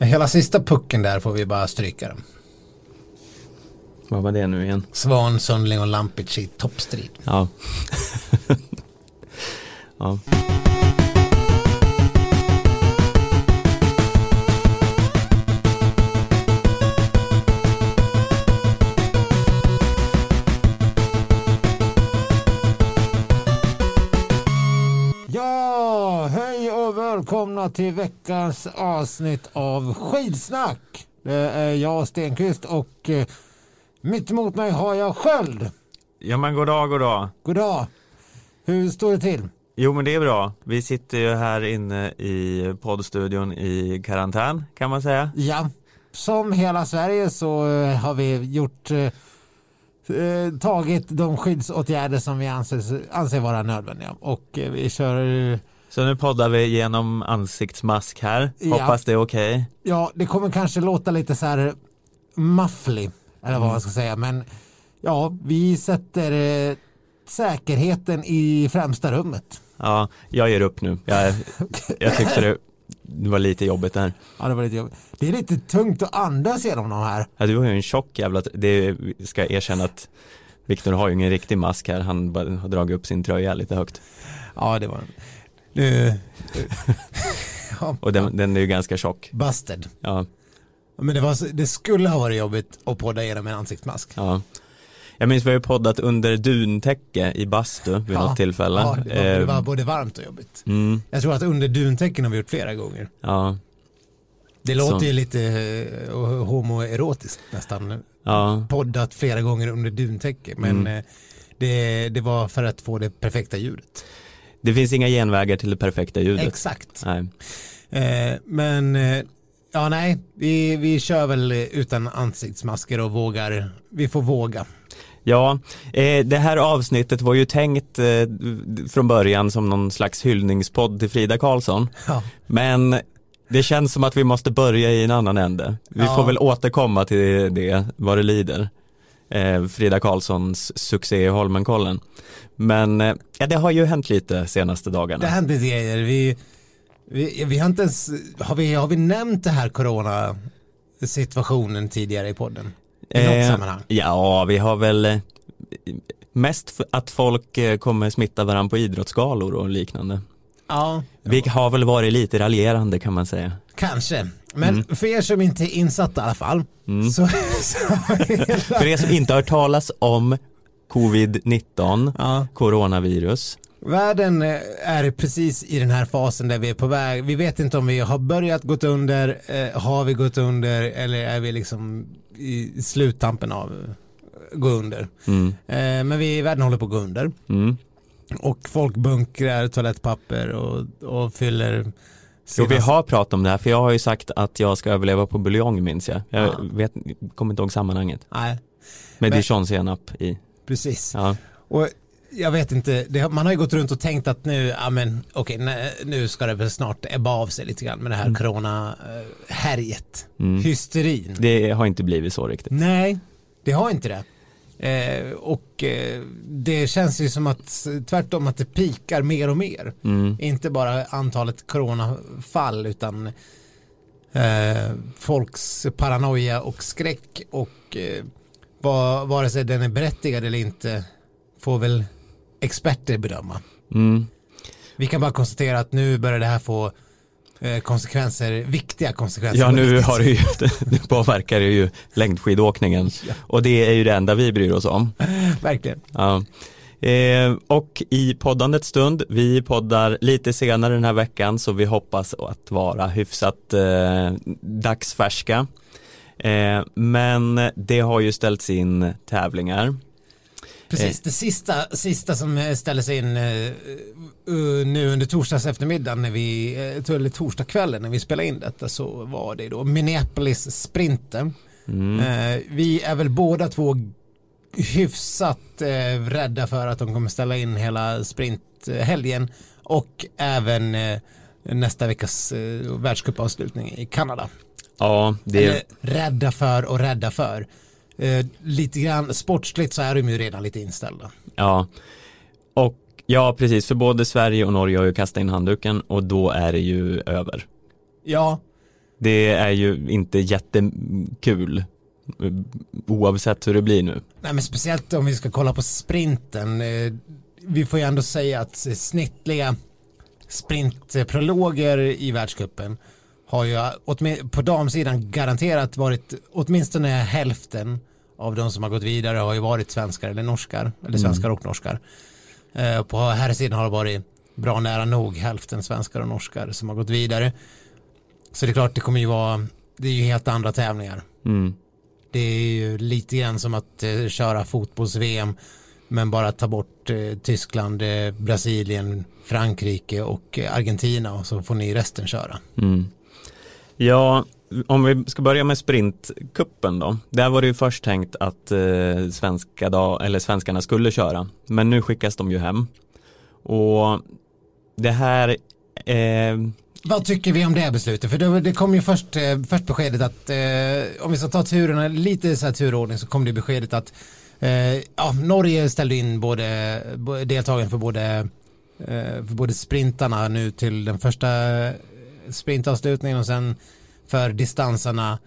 Hela sista pucken där får vi bara stryka den. Vad var det nu igen? Svan, Sundling och Lampic i toppstrid. Ja. Ja, välkomna till veckans avsnitt av Skidsnack. Det är jag Stenqvist och eh, mitt emot mig har jag Sköld. ja men god dag, god dag. God dag. Hur står det till? Jo men det är bra. Vi sitter ju här inne i poddstudion i karantän kan man säga. Ja, som hela Sverige så eh, har vi gjort eh, tagit de skyddsåtgärder som vi anser, anser vara nödvändiga och vi kör Så nu poddar vi genom ansiktsmask här. Ja. Hoppas det är okej. Ja, det kommer kanske låta lite så här mufflig, eller vad man ska säga, men ja, vi sätter eh, säkerheten i främsta rummet. Ja, jag ger upp nu. Jag, jag tyckte det, det var lite jobbigt där. Ja, det var lite jobbigt. Det är lite tungt att andas genom de här. Ja, du har ju en tjock jävla, det ska jag erkänna att Viktor har ju ingen riktig mask här. Han har dragit upp sin tröja lite högt. Ja, det var nu. Och den, den är ju ganska tjock. busted. Ja, Men det, var, det skulle ha varit jobbigt att podda genom en ansiktsmask. ja. Jag minns vi har ju poddat under duntäcke i bastu vid Ja, något tillfälle. Ja, det, var, det var både varmt och jobbigt. Mm, Jag tror att under duntäcken har vi gjort flera gånger. ja, Det låter Så. ju lite eh, homoerotiskt nästan. ja, Poddat flera gånger under duntäcke. Men Mm. eh, det, det var för att få det perfekta ljudet. Det finns inga genvägar till det perfekta ljudet. Exakt. Nej. Eh, men eh, ja, nej, vi, vi kör väl utan ansiktsmasker och vågar. Vi får våga. Ja, eh, det här avsnittet var ju tänkt eh, från början som någon slags hyllningspodd till Frida Karlsson. Ja, Men det känns som att vi måste börja i en annan ände. Vi Ja. får väl återkomma till det vad det lider. Eh, Frida Karlssons succé i Holmenkollen. Men eh, ja, det har ju hänt lite senaste dagarna. det händer grejer. Vi, vi, vi har inte ens, har vi, har vi nämnt det här corona situationen tidigare i podden? I något Eh, sammanhang? Ja, vi har väl eh, mest att folk kommer smitta varandra på idrottsgalor och liknande. Ja, Vi har väl varit lite raljerande kan man säga. kanske. Men Mm. för er som inte är insatta i alla fall. Så, så För er som inte har hört talas om covid-19, ja, coronavirus. världen eh, är precis i den här fasen där vi är på väg. Vi vet inte om vi har börjat gått under, eh, har vi gått under eller är vi liksom i sluttampen av eh, gå under. Mm. Eh, men vi, världen håller på att gå under. Mm. Och folk bunkrar toalettpapper och, och fyller Jo, vi har pratat om det här, för jag har ju sagt att jag ska överleva på buljong minns jag. Jag Ja. vet, kommer inte ihåg sammanhanget. Nej, Med dijonsenap i. precis. Ja. Och jag vet inte, det, man har ju gått runt och tänkt att nu, ja men okej, nej, nu ska det väl snart ebba av sig lite grann med det här corona-härjet. Mm. Hysterin. Det har inte blivit så riktigt. Nej, det har inte det. Eh, och eh, det känns ju som att tvärtom att det pikar mer och mer. Mm. Inte bara antalet coronafall utan eh, folks paranoia och skräck och eh, var, vare sig den är berättigad eller inte får väl experter bedöma. Mm. Vi kan bara konstatera att nu börjar det här få konsekvenser, viktiga konsekvenser. Ja nu har det ju, nu påverkar det ju längdskidåkningen. Och det är ju det enda vi bryr oss om. Verkligen. Ja. Eh, och i poddandets stund, vi poddar lite senare den här veckan så vi hoppas att vara hyfsat eh, dagsfärska. Eh, men det har ju ställts in tävlingar. Precis, det sista, sista som eh, ställer sig in eh, eh, nu under torsdags eftermiddagen när vi, eh, eller torsdagskvällen när vi spelade in detta så var det då Minneapolis Sprinter. Mm. Eh, vi är väl båda två hyfsat eh, rädda för att de kommer ställa in hela sprinthelgen och även eh, nästa veckas eh, världscupavslutning i Kanada. Ja, det Eller rädda för och rädda för. Eh, lite grann sportsligt så är de ju redan lite inställda. Ja, och ja precis, för både Sverige och Norge har ju kastat in handduken och då är det ju över. Ja, Det är ju inte jättekul oavsett hur det blir nu. Nej men speciellt om vi ska kolla på sprinten. Eh, vi får ju ändå säga att snittliga sprintprologer i världskuppen har ju på damsidan garanterat varit åtminstone hälften av de som har gått vidare har ju varit svenskar eller norskar eller mm. svenskar mm. och norskar. Eh, på här sidan har det varit bra nära nog hälften svenskar och norskar som har gått vidare. Så det är klart det kommer ju vara det är ju helt andra tävlingar. Mm. Det är ju lite grann som att eh, köra fotbolls-VM men bara ta bort eh, Tyskland, eh, Brasilien, Frankrike och eh, Argentina och så får ni resten köra. Mm. Ja, om vi ska börja med sprintkuppen då. Där var det ju först tänkt att eh, svenska dag, eller svenskarna skulle köra. Men nu skickas de ju hem. Och det här eh, vad tycker vi om det beslutet? För det, det kom ju först, eh, först beskedet att eh, om vi ska ta turerna lite så här turordning så kom det beskedet att eh, ja, Norge ställde in både deltagarna för både eh, för både sprintarna nu till den första eh, sprintavslutningen och sen för distanserna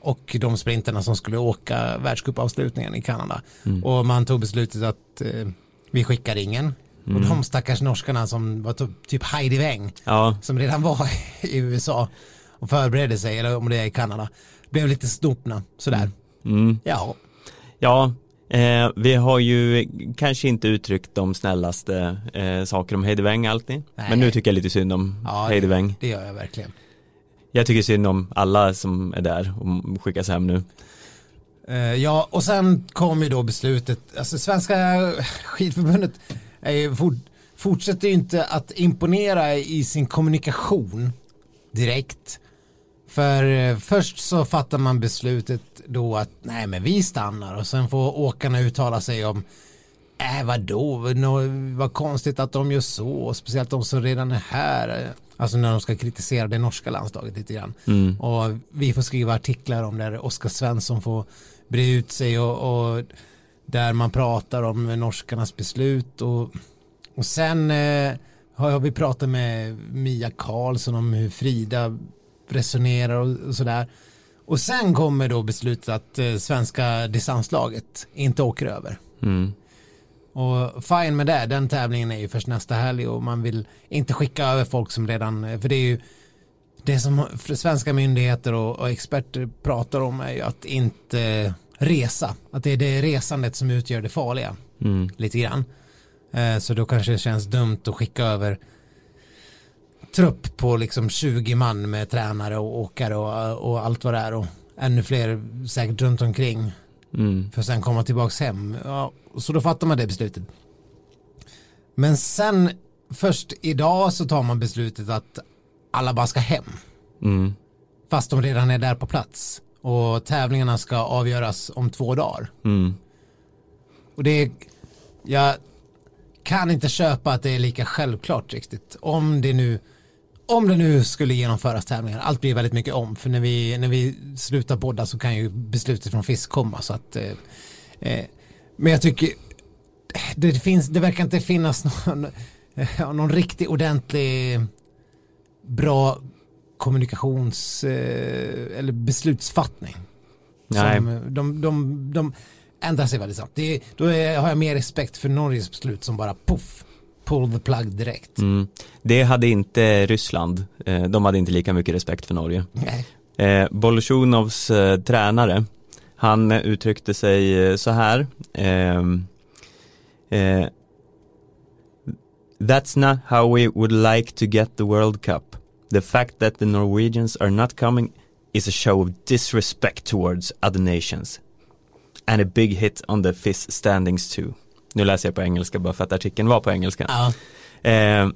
och de sprinterna som skulle åka världscupavslutningen i Kanada. Mm. Och man tog beslutet att eh, vi skickar ingen. Mm. Och de stackars norskarna som var typ Heidi Weng ja. som redan var i USA och förberedde sig, eller om det är i Kanada, blev lite snopna sådär. Mm. Ja. Ja, eh, vi har ju kanske inte uttryckt de snällaste eh, saker om Heidi Weng alltid, Nej. men nu tycker jag lite synd om ja, Heidi Weng. Det gör jag verkligen. Jag tycker synd om alla som är där och skickas hem nu. Eh, ja, och sen kom ju då beslutet, alltså Svenska skidförbundet är ju fort, fortsätter ju inte att imponera i sin kommunikation direkt. För eh, först så fattar man beslutet då att nej men vi stannar och sen får åkarna uttala sig om äh vadå, vad konstigt att de gör så, speciellt de som redan är här. Alltså när de ska kritisera det norska landslaget lite grann. Mm. Och vi får skriva artiklar om där Oskar Svensson får bre ut sig och, och, där man pratar om norskarnas beslut och, och sen eh, har vi pratat med Mia Karlsson om hur Frida resonerar och, och sådär. Och sen kommer då beslutet att eh, svenska distanslaget inte åker över. Mm. Och fine med det, den tävlingen är ju först nästa helg och man vill inte skicka över folk som redan, för det är ju det som svenska myndigheter och, och experter pratar om är ju att inte resa, att det är det resandet som utgör det farliga, mm. lite grann. Eh, så då kanske det känns dumt att skicka över trupp på liksom 20 man med tränare och åkare och, och allt vad det är och ännu fler säkert runt omkring mm. för sen komma tillbaka hem. Ja, så då fattar man det beslutet. Men sen först idag så tar man beslutet att alla bara ska hem. Mm. Fast de redan är där på plats. Och tävlingarna ska avgöras om två dagar. Mm. Och det är, jag kan inte köpa att det är lika självklart riktigt. Om det nu, om det nu skulle genomföras tävlingar, allt blir väldigt mycket om. För när vi, när vi slutar podda så kan ju beslutet från FIS komma. Så att, eh, eh men jag tycker det, finns, det verkar inte finnas någon, någon riktigt ordentlig bra kommunikations eh, eller beslutsfattning. Nej. Som, de, de, de ändrar sig väldigt snabbt. Då är, har jag mer respekt för Norges beslut som bara puff, pull the plug direkt. Mm. Det hade inte Ryssland. Eh, de hade inte lika mycket respekt för Norge. Nej. Eh, Bolsjunovs eh, tränare han uttryckte sig eh, så här. Eh, eh, That's not how we would like to get the World Cup. The fact that the Norwegians are not coming is a show of disrespect towards other nations. And a big hit on the FIS standings too. Nu läser jag på engelska bara för att artikeln var på engelska. Ja. Eh,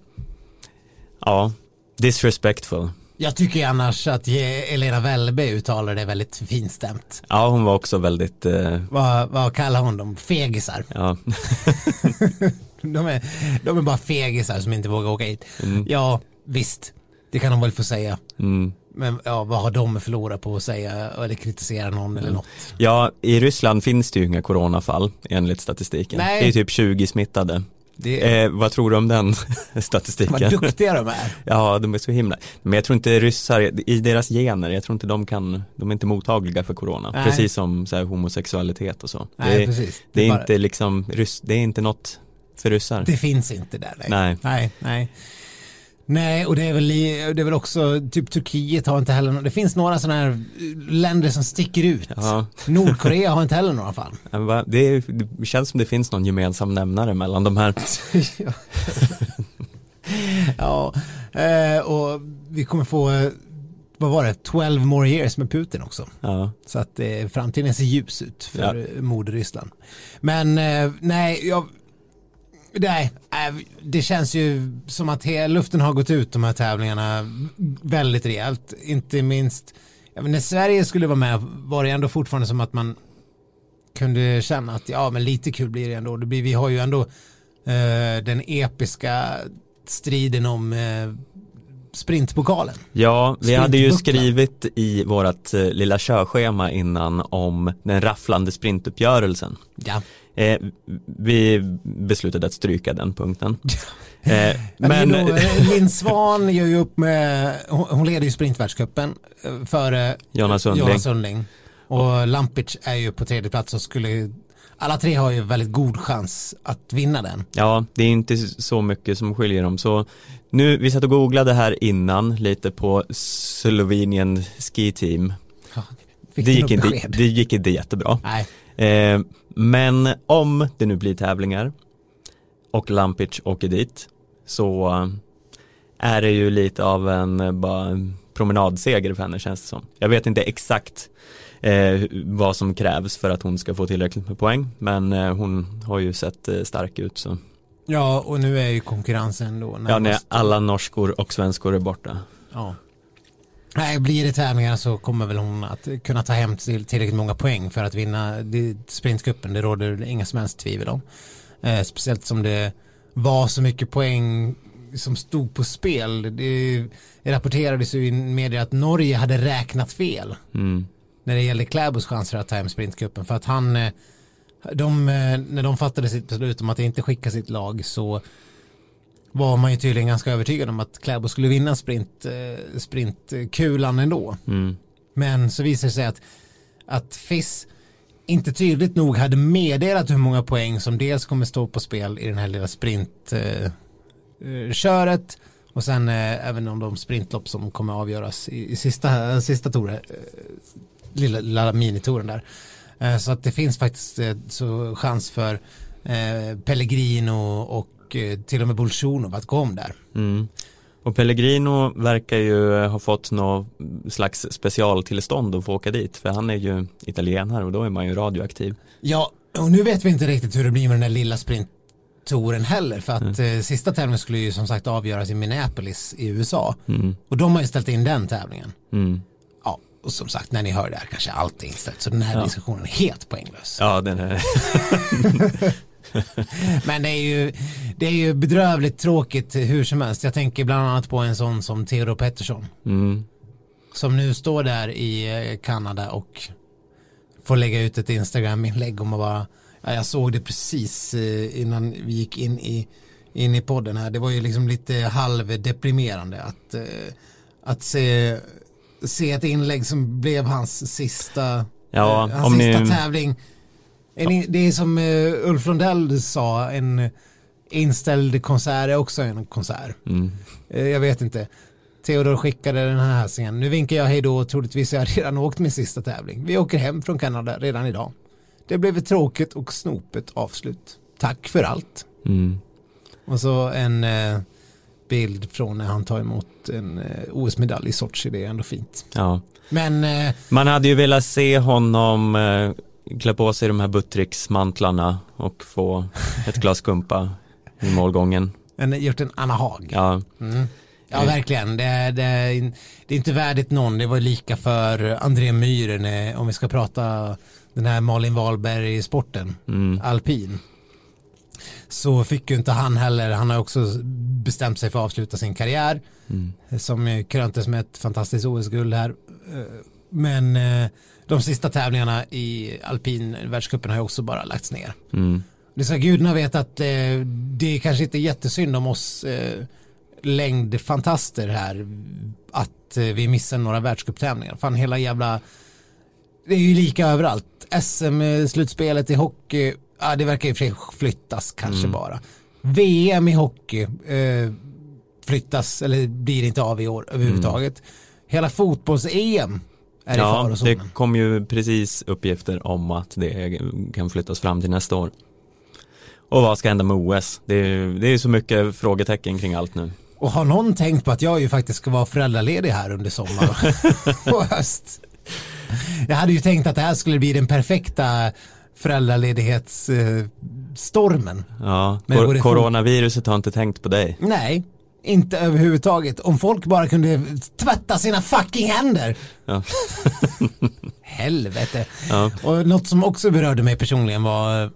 ja, disrespectful. Jag tycker annars att Elena Wellbe uttalar det väldigt finstämt. Ja, hon var också väldigt... Eh... Vad, vad kallar hon dem? Fegisar? Ja. de, är, de är bara fegisar som inte vågar åka hit. Mm. Ja, visst. Det kan de väl få säga. Mm. Men ja, vad har de förlorat på att säga eller kritisera någon eller mm. något? Ja, i Ryssland finns det ju inga coronafall enligt statistiken. Nej. Det är typ 20 smittade. Det Eh, vad tror du om den vad statistiken? duktiga de är. Ja, de är så himla. Men jag tror inte ryssar, i deras gener, jag tror inte de kan, de är inte mottagliga för corona. Nej. Precis som så här, homosexualitet och så. Nej, det, precis. det är bara- inte liksom, det är inte något för ryssar. Det finns inte där. Nej. Nej. Nej, nej. Och det är väl, i, det är väl också, typ Turkiet har inte heller, det finns några sådana här länder som sticker ut. Ja, Nordkorea har inte heller några fall. det, är, det känns som det finns någon gemensam nämnare mellan de här. ja, eh, och vi kommer få, eh, vad var det, 12 more years med Putin också. Ja, Så att eh, framtiden ser ljus ut för Ja. ja. Ryssland. Men eh, nej, jag, nej, eh, det känns ju som att luften har gått ut de här tävlingarna väldigt rejält. Inte minst, men när Sverige skulle vara med var det ändå fortfarande som att man kunde känna att ja, men lite kul blir det ändå. Det blir, vi har ju ändå eh, den episka striden om eh, sprintpokalen. ja vi hade ju skrivit i vårat eh, lilla körschema innan om den rafflande sprintuppgörelsen. Ja. Eh, vi beslutade att stryka den punkten. Eh, Men, Linn Svan gör ju upp med, hon, leder ju sprintvärldscupen eh, före Jonas Sundling. Jonas Sundling. Och Lampic är ju på tredje plats och skulle, alla tre har ju väldigt god chans att vinna den. Ja, det är inte så mycket som skiljer dem. Så nu, vi satt och googlade här innan lite på Slovenian Ski Team. Fick Det gick, inte, det gick inte jättebra. Nej, Eh, men om det nu blir tävlingar och Lampic åker dit så är det ju lite av en eh, bara en promenadseger för henne känns det som. Jag vet inte exakt eh, vad som krävs för att hon ska få tillräckligt med poäng men eh, hon har ju sett eh, stark ut så. ja och nu är ju konkurrensen då Ja, när närmast- alla norskor och svenskor är borta. Ja. Nej, blir det tävlingar så kommer väl hon att kunna ta hem till tillräckligt många poäng för att vinna sprintcupen. Det råder inga som helst tvivel om. Eh, speciellt som det var så mycket poäng som stod på spel. Det, det rapporterades ju i media att Norge hade räknat fel Mm. när det gällde Kläbos chanser att ta hem sprintcupen. För att han, eh, de, eh, när de fattade sitt beslut om att inte skicka sitt lag så var man ju tydligen ganska övertygad om att Kläbo skulle vinna sprint, eh, sprintkulan ändå. Mm. Men så visade det sig att, att FIS inte tydligt nog hade meddelat hur många poäng som dels kommer stå på spel i den här lilla sprintköret eh, köret och sen eh, även om de sprintlopp som kommer avgöras i, i sista, sista touren, eh, lilla, lilla minitouren där. Så att det finns faktiskt så chans för eh, Pellegrino och eh, till och med Bolsjunov om där. Mm. Och Pellegrino verkar ju ha fått något slags specialtillstånd att få åka dit för han är ju italienare och då är man ju radioaktiv. Ja, och nu vet vi inte riktigt hur det blir med den där lilla sprinttouren heller för att eh, sista tävlingen skulle ju som sagt avgöras i Minneapolis i USA Mm. och de har ju ställt in den tävlingen. Mm. Ja, och som sagt när ni hör det här kanske allt är inställt så den här Ja. diskussionen är helt poänglös. Ja, den är, Men det är, ju, det är ju bedrövligt tråkigt hur som helst. Jag tänker bland annat på en sån som Theodor Pettersson mm. som nu står där i eh, Kanada och får lägga ut ett Instagram-inlägg om att vara, ja, jag såg det precis eh, innan vi gick in i, in i podden här, det var ju liksom lite halvdeprimerande att, eh, att se, se ett inlägg som blev hans sista, Ja, hans sista ni- tävling. En, det är som eh, Ulf Lundell sa, en inställd konsert är också en konsert. Mm. Eh, Jag vet inte. Theodor skickade den här hälsningen. Nu vinkar jag hej då troligtvis har jag redan åkt min sista tävling. Vi åker hem från Kanada redan idag. Det blev ett tråkigt och snopet avslut. Tack för allt. Mm. Och så en eh, bild från när han tar emot en OS-medalj i Sochi. Det är ändå fint. Ja. Men Man hade ju velat se honom klä på sig de här Buttricks-mantlarna och få ett glas kumpa i målgången. en, gjort en Anna Haag. Ja, Mm. Ja, Mm. verkligen. Det, är- det, det är inte värdigt någon. Det var lika för André Myhren, eh, om vi ska prata den här Malin Wahlberg-sporten, mm. alpin. Så fick ju inte han heller, han har också bestämt sig för att avsluta sin karriär, Mm. som kröntes med ett fantastiskt OS-guld här. Men eh, de sista tävlingarna i alpin världscupen har ju också bara lagts ner. Mm. det ska gudarna veta att eh, det är kanske inte jättesynd om oss eh, längdfantaster här att eh, vi missar några världscuptävlingar. Fan hela jävla, det är ju lika överallt. SM-slutspelet i hockey, ja, det verkar sig flyttas kanske Mm. bara. VM i hockey eh, flyttas eller blir inte av i år överhuvudtaget. Hela fotbolls-EM är i Ja, det farozonen. kom ju precis uppgifter om att det kan flyttas fram till nästa år. Och vad ska hända med OS? Det är, det är så mycket frågetecken kring allt nu. Och har någon tänkt på att jag ju faktiskt ska vara föräldraledig här under sommar och höst? Jag hade ju tänkt att det här skulle bli den perfekta föräldraledighetsstormen. Ja, Men det kor- coronaviruset har inte tänkt på dig. Nej, inte överhuvudtaget. Om folk bara kunde tvätta sina fucking händer. Ja. Helvete. Ja. Och något som också berörde mig personligen var eh,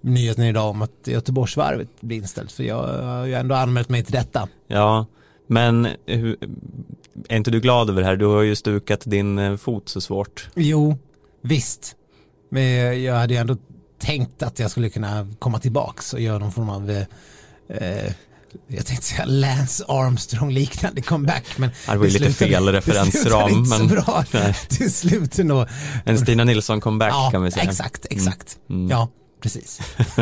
nyheten idag om att Göteborgsvarvet blir inställt. För jag har ju ändå anmält mig till detta. Ja, men är inte du glad över det här? Du har ju stukat din eh, fot så svårt. Jo, visst. Men jag hade ju ändå tänkt att jag skulle kunna komma tillbaks och göra någon form av eh, eh, jag tänkte säga Lance Armstrong liknande comeback men det var ju lite fel referensram, inte men- så bra Nej. till slut ändå. En Stina Nilsson comeback Ja, kan vi säga. exakt, exakt. Mm. Ja, precis.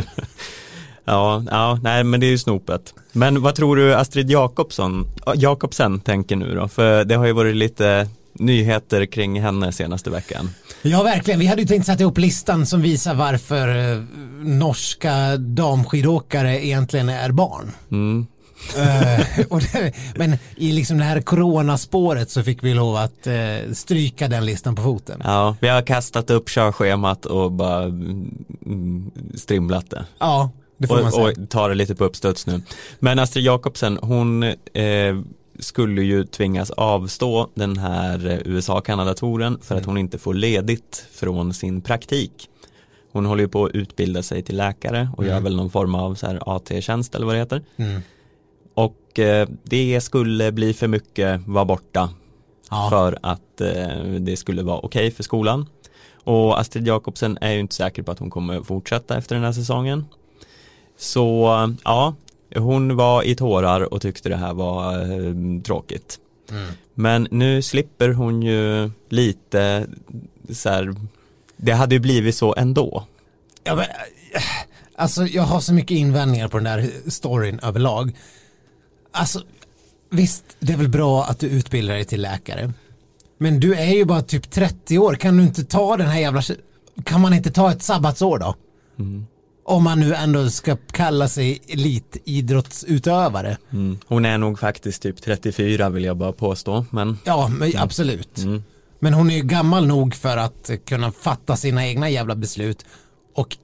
Ja, ja, nej men det är ju snopet. Men vad tror du Astrid Jakobsson, Jakobsen tänker nu då? För det har ju varit lite nyheter kring henne senaste veckan. Ja, verkligen. Vi hade ju tänkt sätta ihop listan som visar varför eh, norska damskidåkare egentligen är barn. Mm. Och det, men i liksom det här coronaspåret så fick vi lov att eh, stryka den listan på foten. Ja, vi har kastat upp körschemat och bara mm, strimlat det. Ja, det får man Och, säga. och tar det lite på uppstuds nu. Men Astrid Jakobsen, hon eh, skulle ju tvingas avstå den här eh, USA-Kanada-touren för att Mm. hon inte får ledigt från sin praktik. Hon håller ju på att utbilda sig till läkare och gör Mm. väl någon form av så här AT-tjänst eller vad det heter. Mm. Och eh, det skulle bli för mycket vara borta Ja. för att eh, det skulle vara okej för skolan. Och Astrid Jakobsen är ju inte säker på att hon kommer fortsätta efter den här säsongen. Så ja, hon var i tårar och tyckte det här var eh, tråkigt. Mm. Men nu slipper hon ju lite så här, det hade ju blivit så ändå. Ja, men, eh, alltså jag har så mycket invändningar på den där storyn överlag. Alltså visst, det är väl bra att du utbildar dig till läkare. Men du är ju bara typ 30 år, kan du inte ta den här jävla, kan man inte ta ett sabbatsår då? Mm. Om man nu ändå ska kalla sig elitidrottsutövare. Mm. Hon är nog faktiskt typ 34 vill jag bara påstå, men Ja, men absolut. mm. Men hon är ju gammal nog för att kunna fatta sina egna jävla beslut. Och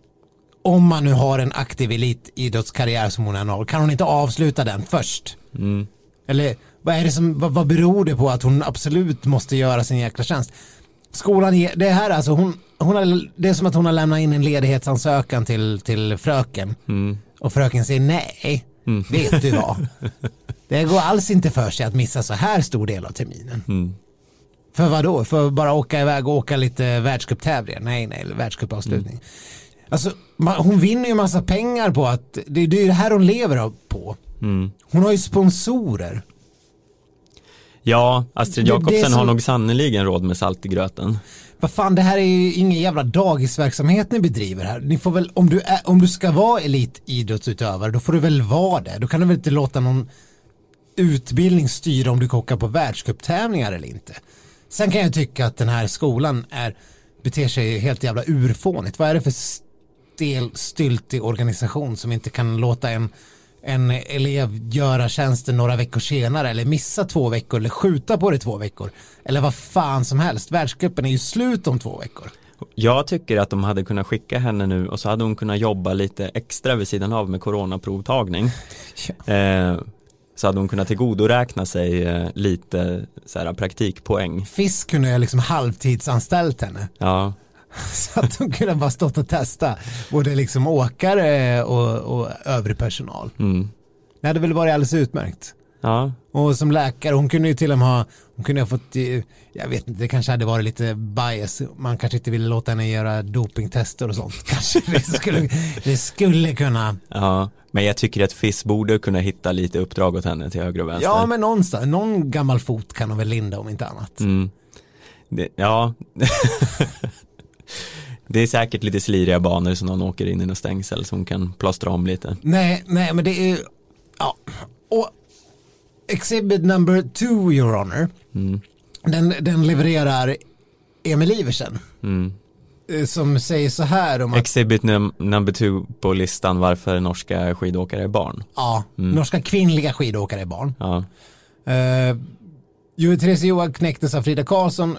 om man nu har en aktiv elitidrottskarriär som hon än har, kan hon inte avsluta den först? Mm. Eller vad är det som, vad, vad beror det på att hon absolut måste göra sin jäkla tjänst? Skolan, ger- det här alltså, hon, hon har, det är som att hon har lämnat in en ledighetsansökan till, till fröken. Mm. Och fröken säger nej, Mm. vet du vad? Det går alls inte för sig att missa så här stor del av terminen. Mm. För vad då? För bara åka iväg och åka lite världscuptävlingar? Nej, nej, världscupavslutning. Alltså, man, hon vinner ju massa pengar på att, det, det är ju det här hon lever på. Mm. Hon har ju sponsorer. Ja, Astrid Jakobsen som- har nog sannoliken råd med salt i gröten. Vad fan, det här är ju ingen jävla dagisverksamhet ni bedriver här. Ni får väl, om du, är, om du ska vara elitidrottsutövare, då får du väl vara det. Då kan du väl inte låta någon utbildning styra om du åka på världscuptävlingar eller inte. Sen kan jag tycka att den här skolan är, beter sig helt jävla urfånigt. Vad är det för stel, styltig organisation som inte kan låta en, en elev göra tjänsten några veckor senare eller missa två veckor eller skjuta på det två veckor. Eller vad fan som helst. Världscupen är ju slut om två veckor. Jag tycker att de hade kunnat skicka henne nu och så hade hon kunnat jobba lite extra vid sidan av med coronaprovtagning. Eh, så hade hon kunnat tillgodoräkna sig eh, lite så här, praktikpoäng. Fisk kunde jag liksom halvtidsanställt henne. Ja, Så att de kunde bara stått och testa både liksom åkare och, och övrig personal. mm. Det hade väl varit alldeles utmärkt. Ja, Och som läkare, hon kunde ju till och med ha, hon kunde ha fått, eh, jag vet inte, det kanske hade varit lite bias. Man kanske inte ville låta henne göra dopingtester och sånt. Kanske det skulle, det skulle kunna, ja. Men jag tycker att FIS borde kunna hitta lite uppdrag åt henne till höger och vänster. ja men någonstans, någon gammal fot kan hon väl linda om inte annat. Mm. Det, ja. det är säkert lite sliriga banor som någon åker in i något stängsel som kan plåstra om lite. Nej, nej men det är ja. Och Exhibit number two, your honor, Mm. den, den levererar Emil Iversen. Mm. eh, Som säger så här om att, Exhibit num number two på listan varför norska skidåkare är barn. ja, norska kvinnliga skidåkare är barn. Ja, Uh, ju Therese Johaug knäcktes av Frida Karlsson.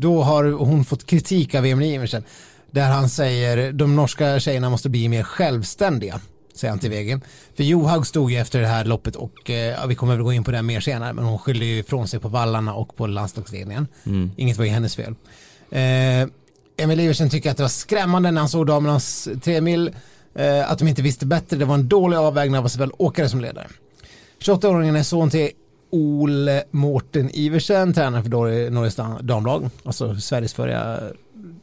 Då har hon fått kritik av Emil Iversen. Där han säger de norska tjejerna måste bli mer självständiga. Säger han till vägen. För Johaug stod ju efter det här loppet och eh, vi kommer väl gå in på det mer senare. Men hon skyllde ju ifrån sig på vallarna och på landslagsledningen. Inget var ju hennes fel. Eh, Emil Iversen tycker att det var skrämmande när han såg damernas tre mil. Eh, att de inte visste bättre. Det var en dålig avvägning av såväl åkare som ledare. 28-åringen är son till Ole Mårten Iversen, tränare för Norges dam- damlag, alltså Sveriges förra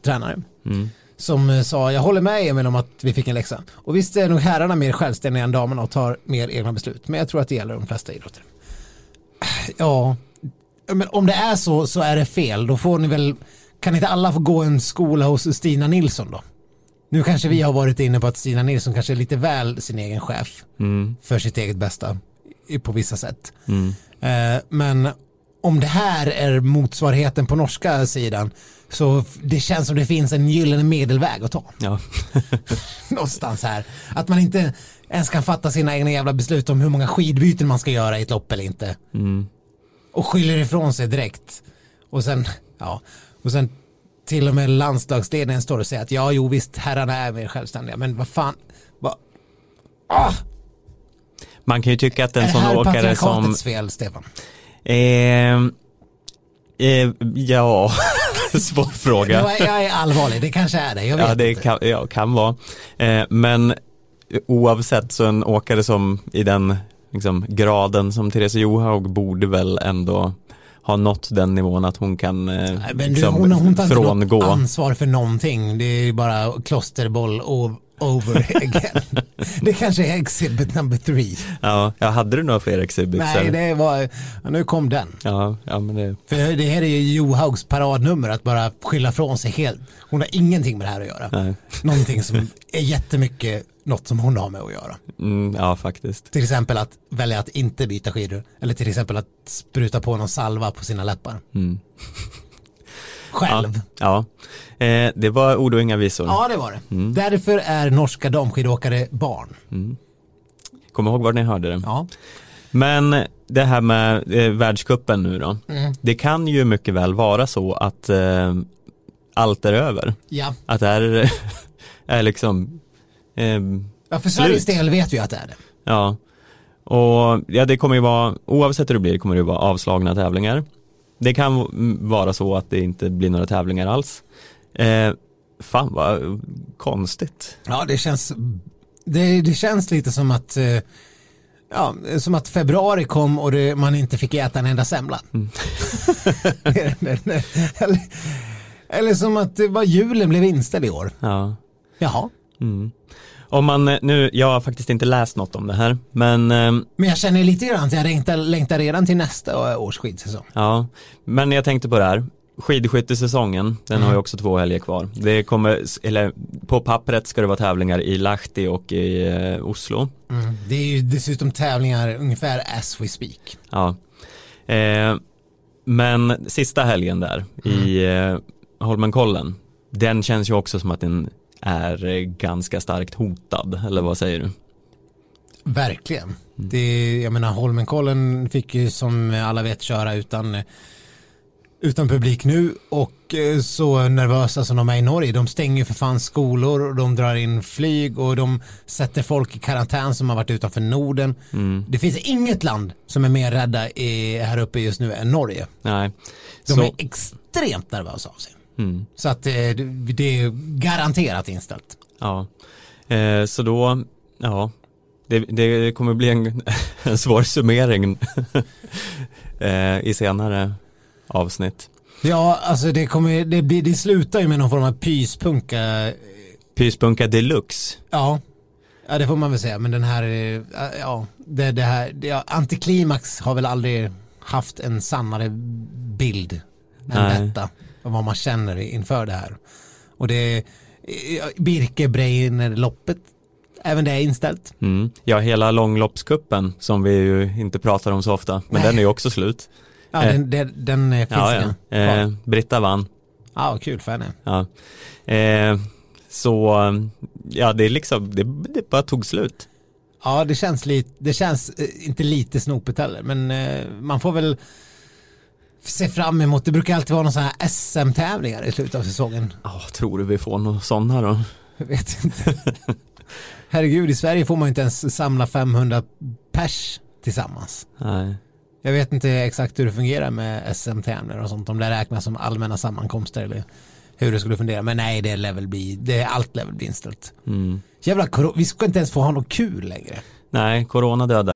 tränare. mm. Som eh, sa, jag håller med Emil om att vi fick en läxa. Och visst är nog herrarna mer självständiga än damerna och tar mer egna beslut. Men jag tror att det gäller de flesta idrotter. Ja, men om det är så så är det fel. Då får ni väl, kan inte alla få gå en skola hos Stina Nilsson då? Nu kanske vi har varit inne på att Stina Nilsson kanske är lite väl sin egen chef Mm. för sitt eget bästa på vissa sätt. Mm. Eh, Men om det här är motsvarigheten på norska sidan så det känns som det finns en gyllene medelväg att ta. Ja. Någonstans här. Att man inte ens kan fatta sina egna jävla beslut om hur många skidbyten man ska göra i ett lopp eller inte. Mm. Och skyller ifrån sig direkt. Och sen, ja, och sen till och med landslagsledningen står och säger att ja, jo visst, herrarna är mer självständiga, men vad fan, vad, ah, Man kan ju tycka att är en det sån här åkare som patriarkatets fel, Stefan? Eh, eh, ja, svår fråga. Jag är, jag är allvarlig, det kanske är det, jag vet Ja, det inte. kan, ja, kan vara. Eh, men oavsett så en åkare som i den liksom, graden som Therese Johaug borde väl ändå ha nått den nivån att hon kan eh, Men du, liksom, hon, hon tar inte frångå. ansvar för någonting. Det är bara klosterboll o- over again. det kanske är exhibit number three. Ja, ja, hade du några fler exhibits? Nej, det var, ja, nu kom den. Ja, ja, men det, För det här är ju Johaugs paradnummer att bara skylla från sig helt. Hon har ingenting med det här att göra. nej. Någonting som är jättemycket något som hon har med att göra. Mm, ja, faktiskt. Till exempel att välja att inte byta skidor. Eller till exempel att spruta på någon salva på sina läppar. Mm. Själv. Ja, eh, det var ord och inga visor. Ja, det var det. Mm. Därför är norska damskidåkare barn. Kom ihåg var ni hörde det. Ja. Men det här med eh, världskuppen nu då. Mm. Det kan ju mycket väl vara så att eh, allt är över. Ja. Att det är, är liksom, eh, ja, för Sveriges Slut. del vet vi att det är det. ja. Och ja, det kommer ju vara, oavsett hur det blir, kommer det ju vara avslagna tävlingar. Det kan vara så att det inte blir några tävlingar alls. Eh, fan vad konstigt. Ja, det känns, det, det känns lite som att eh, Ja, som att februari kom och det, man inte fick äta en enda semla. Mm. eller, eller som att det var julen blev inställd i år. Ja. Jaha. Mm. Om man eh, nu, jag har faktiskt inte läst något om det här, men eh, Men jag känner lite grann att jag längtar, längtar redan till nästa års skidsäsong. Ja, men jag tänkte på det här. Skidskyttesäsongen, den har ju också två helger kvar. Det kommer, eller på pappret ska det vara tävlingar i Lahti och i eh, Oslo. Mm. Det är ju dessutom tävlingar ungefär as we speak. Ja. Eh, men sista helgen där i eh, Holmenkollen, den känns ju också som att den är eh, ganska starkt hotad, eller vad säger du? Verkligen. Det, jag menar Holmenkollen fick ju som alla vet köra utan, utan publik nu och eh, så nervösa som de är i Norge. De stänger ju för fan skolor och de drar in flyg och de sätter folk i karantän som har varit utanför Norden. Mm. Det finns inget land som är mer rädda i, här uppe just nu än Norge. Nej. De Så, är extremt nervösa av sig. Mm, Så att eh, det, är garanterat inställt. ja. Eh, så då, ja, det, det kommer bli en, en svår summering eh, i senare avsnitt. Ja, alltså det, kommer, det, blir, det slutar ju med någon form av pyspunka. Pyspunka deluxe. Ja, ja det får man väl säga. Men den här, ja, det, det här, det, ja, antiklimax har väl aldrig haft en sannare bild än Nej. detta. Vad man känner inför det här. Och det, Birke Breiner loppet även det är inställt. Mm. Ja, hela långloppskuppen som vi ju inte pratar om så ofta, men Nej. den är ju också slut. Ja, Eh. den, den, den finns Ja, ja. Eh, Britta vann. Ja, kul för henne. Ja. Eh, så, ja det är liksom, det, det bara tog slut. Ja, det känns, lite, det känns eh, inte lite snopet heller, men eh, man får väl se fram emot, det brukar alltid vara någon sån här SM-tävlingar i slutet av säsongen. Ja, tror du vi får några sådana då? Jag vet inte. Herregud, i Sverige får man inte ens samla 500 pers tillsammans. Nej. Jag vet inte exakt hur det fungerar med SM-tävlingar och sånt, om det räknas som allmänna sammankomster eller hur det skulle fungera. Men nej, det lär väl bli, det, allt lär väl bli inställt. Mm. Jävla vi ska inte ens få ha något kul längre. Nej, corona dödar.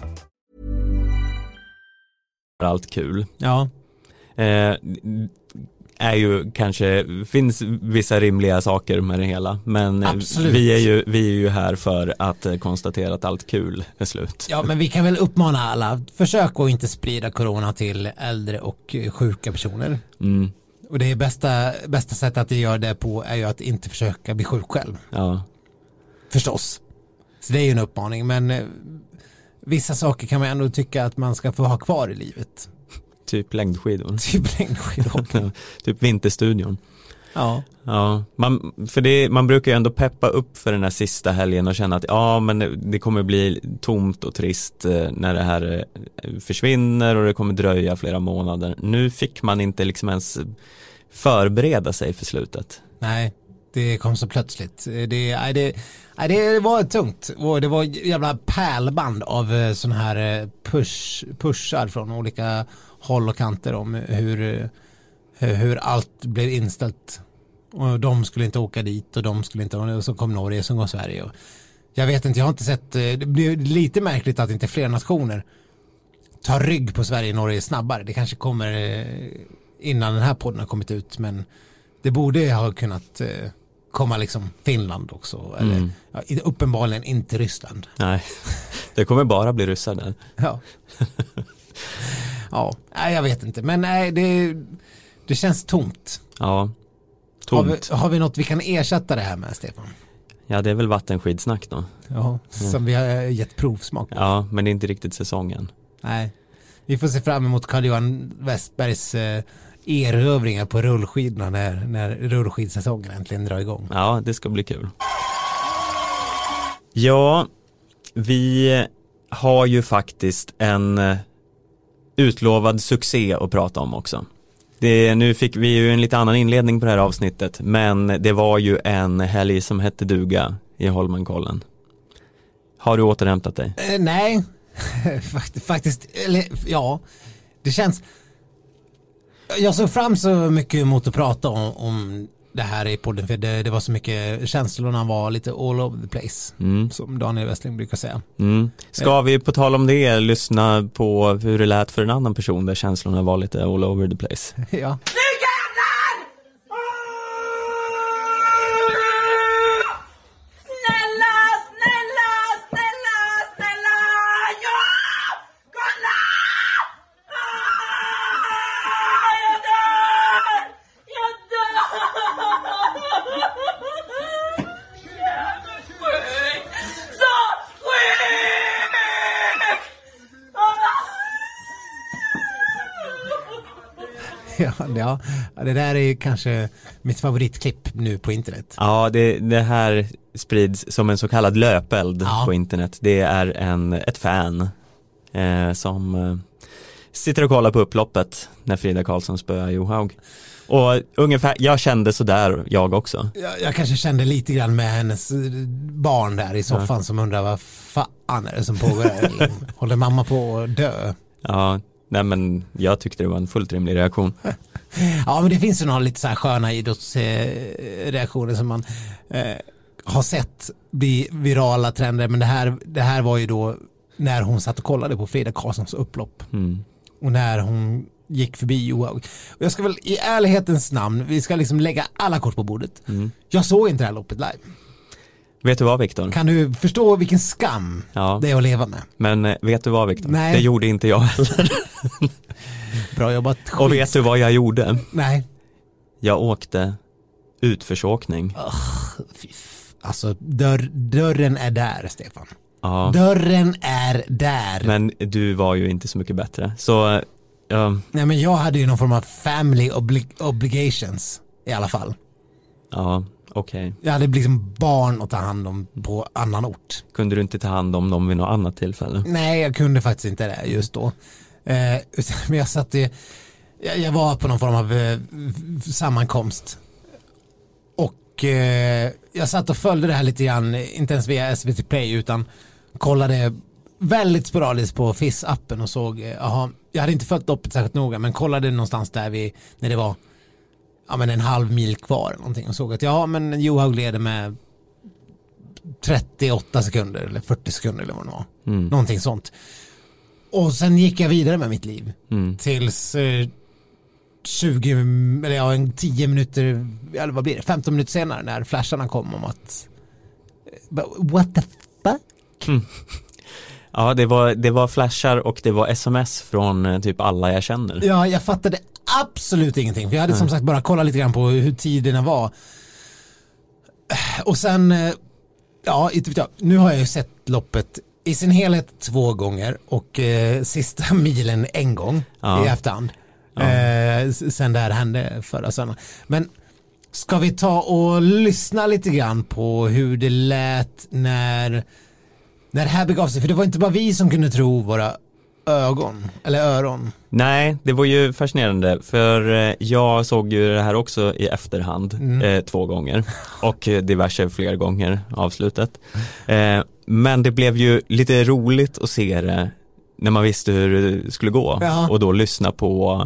allt kul. Ja, Eh, är ju kanske, finns vissa rimliga saker med det hela, men eh, Absolut. vi är, ju, vi är ju här för att eh, konstatera att allt kul är slut. Ja, men vi kan väl uppmana alla, försök att inte sprida corona till äldre och eh, sjuka personer. Mm, Och det bästa, bästa sättet att göra det på är ju att inte försöka bli sjuk själv. ja. Förstås. Så det är ju en uppmaning, men vissa saker kan man ändå tycka att man ska få ha kvar i livet. Typ längdskidor. Typ längdskidåkning. typ Vinterstudion. ja. Ja, man, för det, man brukar ju ändå peppa upp för den här sista helgen och känna att ja men det, det kommer bli tomt och trist eh, när det här eh, försvinner och det kommer dröja flera månader. Nu fick man inte liksom ens förbereda sig för slutet. Nej, det kom så plötsligt. Det, nej, det, nej, det var tungt och det var jävla pärlband av eh, sådana här eh, push, pushar från olika håll och kanter om hur, eh, hur allt blev inställt. Och de skulle inte åka dit och de skulle inte, och så kom Norge, så kom Sverige. Och jag vet inte, jag har inte sett, det blir lite märkligt att inte fler nationer tar rygg på Sverige och Norge snabbare. Det kanske kommer innan den här podden har kommit ut, men det borde ha kunnat eh, komma liksom Finland också. Eller Mm. ja, uppenbarligen inte Ryssland. Nej, det kommer bara bli ryssar där. Ja. ja, nej, jag vet inte. Men nej, det, det känns tomt. Ja, Har vi, tomt. har vi något vi kan ersätta det här med, Stefan? Ja, det är väl vattenskidsnack då. Ja, som vi har gett provsmak på. Ja, men det är inte riktigt säsongen. Nej. Vi får se fram emot Carl-Johan Westbergs eh, erövringar på rullskidorna när, när rullskidsäsongen äntligen drar igång. Ja, det ska bli kul. Ja, vi har ju faktiskt en eh, utlovad succé att prata om också. Det, nu fick vi ju en lite annan inledning på det här avsnittet, men det var ju en helg som hette duga i Holmenkollen. Har du återhämtat dig? Eh, nej, Fakt- faktiskt, eller ja, det känns. Jag såg fram så mycket emot att prata om, om det här i podden för det, det var så mycket, känslorna var lite all over the place. Mm. Som Daniel Westling brukar säga. Mm. Ska vi på tal om det lyssna på hur det lät för en annan person där känslorna var lite all over the place? ja. Ja, ja, det där är kanske mitt favoritklipp nu på internet. Ja, det, det här sprids som en så kallad löpeld Ja. på internet. Det är en, ett fan eh, som eh, sitter och kollar på upploppet när Frida Karlsson spöar Johaug. Och ungefär, jag kände sådär jag också. Jag, jag kanske kände lite grann med hennes eh, barn där i soffan som undrar vad fan är det som pågår? Håller mamma på att dö? Ja, nej men jag tyckte det var en fullt rimlig reaktion. Ja men det finns ju några lite så här sköna idrottsreaktioner som man eh, har sett bli virala trender men det här, det här var ju då när hon satt och kollade på Frida Karlssons upplopp Mm. och när hon gick förbi Johaug. Och jag ska väl i ärlighetens namn, vi ska liksom lägga alla kort på bordet. Mm. Jag såg inte det här loppet live. Vet du vad Viktor? Kan du förstå vilken skam Ja, det är att leva med? men eh, vet du vad Viktor? Nej. Det gjorde inte jag heller. Bra jobbat. Och vet du vad jag gjorde? Nej. Jag åkte utförsåkning. F- Alltså dörr, dörren är där Stefan. Ja, Dörren är där. men du var ju inte så mycket bättre. Så, ja, Nej men jag hade ju någon form av family obli- obligations i alla fall. ja okej. Jag hade liksom barn att ta hand om på annan ort. Kunde du inte ta hand om dem vid något annat tillfälle? Nej jag kunde faktiskt inte det just då. Eh, men jag satt ju, jag, var på någon form av eh, sammankomst. Och eh, jag satt och följde det här lite grann, inte ens via SVT Play utan kollade väldigt sporadiskt på FIS-appen och såg, jaha, jag hade inte följt loppet särskilt noga men kollade någonstans där vi, när det var ja, men en halv mil kvar eller någonting och såg att ja men Johaug leder med 38 sekunder eller 40 sekunder eller vad det var. Mm. Någonting sånt. Och sen gick jag vidare med mitt liv Mm. tills eh, 20, eller ja, en 10 minuter, eller vad blir det, 15 minuter senare när flasharna kom om att eh, what the fuck? Ja, det var, det var flashar och det var sms från eh, typ alla jag känner. Ja, jag fattade absolut ingenting. För jag hade som sagt bara kollat lite grann på hur tiderna var. Och sen, eh, ja. Nu har jag ju sett loppet i sin helhet två gånger och eh, sista milen en gång Ja. i efterhand. Ja. Eh, sen det här hände förra söndagen. Men ska vi ta och lyssna lite grann på hur det lät när, när det här begav sig? För det var inte bara vi som kunde tro våra ögon, eller öron. Nej, det var ju fascinerande för eh, jag såg ju det här också i efterhand Mm. eh, två gånger och diverse fler gånger avslutet. Eh, men det blev ju lite roligt att se det när man visste hur det skulle gå Ja. och då lyssna på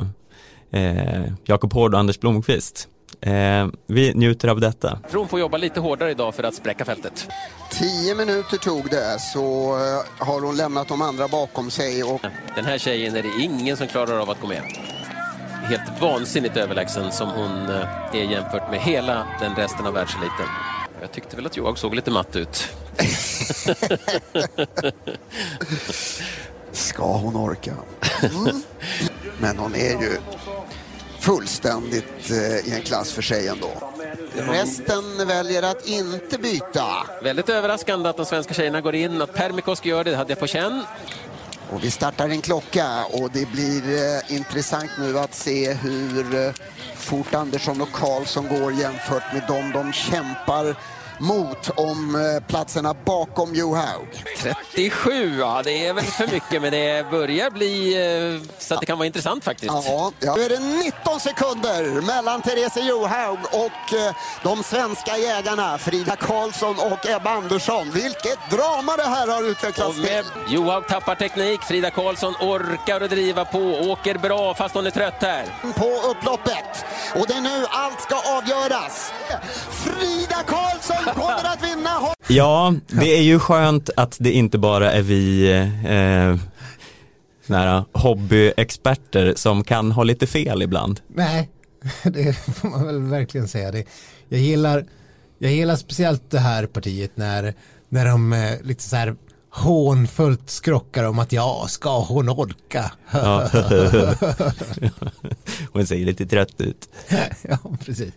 eh, Jakob Hård och Anders Blomqvist. Eh, vi njuter av detta. Tron får jobba lite hårdare idag för att spräcka fältet. Tio minuter tog det så eh, har hon lämnat de andra bakom sig och Den här tjejen är det ingen som klarar av att gå med. Helt vansinnigt överlägsen som hon eh, är jämfört med hela den resten av världseliten. Jag tyckte väl att Johaug såg lite matt ut. ska hon orka? Mm. Men hon är ju fullständigt eh, i en klass för sig ändå. Resten väljer att inte byta. Väldigt överraskande att de svenska tjejerna går in. Att Permikoski gör det, det hade jag på känn. Och vi startar en klocka och det blir eh, intressant nu att se hur eh, fort Andersson och Karlsson går jämfört med dem de kämpar mot om eh, platserna bakom Johaug. 37, ja det är väl för mycket men det börjar bli eh, så att det kan vara intressant faktiskt. Ja, ja. Nu är det 19 sekunder mellan Therese Johaug och eh, de svenska jägarna Frida Karlsson och Ebba Andersson. Vilket drama det här har utvecklats till. Johaug tappar teknik, Frida Karlsson orkar att driva på, åker bra fast hon är trött här. på upploppet. Och det är nu allt ska avgöras. Frida Karlsson kommer att vinna. Ja, det är ju skönt att det inte bara är vi eh, nära hobbyexperter som kan ha lite fel ibland. Nej, det får man väl verkligen säga. Det. Jag, gillar, jag gillar speciellt det här partiet när, när de eh, lite så här hånfullt skrockar om att ja, ska hon orka? Ja. Hon ser lite trött ut. ja, precis.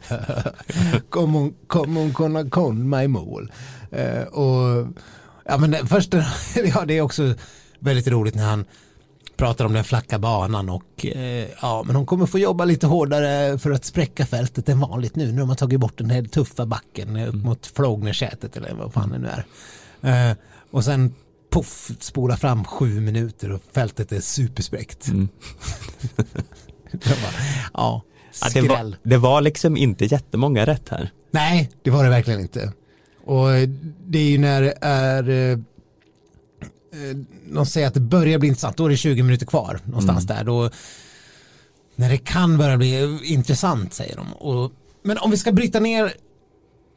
Kommer hon, kommer hon kunna komma i mål? Eh, och ja, men det- först, ja, det är också väldigt roligt när han pratar om den flacka banan och eh, ja, men hon kommer få jobba lite hårdare för att spräcka fältet än vanligt nu när de har tagit bort den här tuffa backen upp mot Flågnersätet eller vad fan det nu är. Eh, och sen puff, spola fram sju minuter och fältet är superspräckt. Mm. Bara, ja, Ja, det, var, det var liksom inte jättemånga rätt här. Nej, det var det verkligen inte. Och eh, det är ju när det är eh, eh, de säger att det börjar bli intressant, då är det 20 minuter kvar någonstans där. Då, när det kan börja bli intressant säger de. Och, men om vi ska bryta ner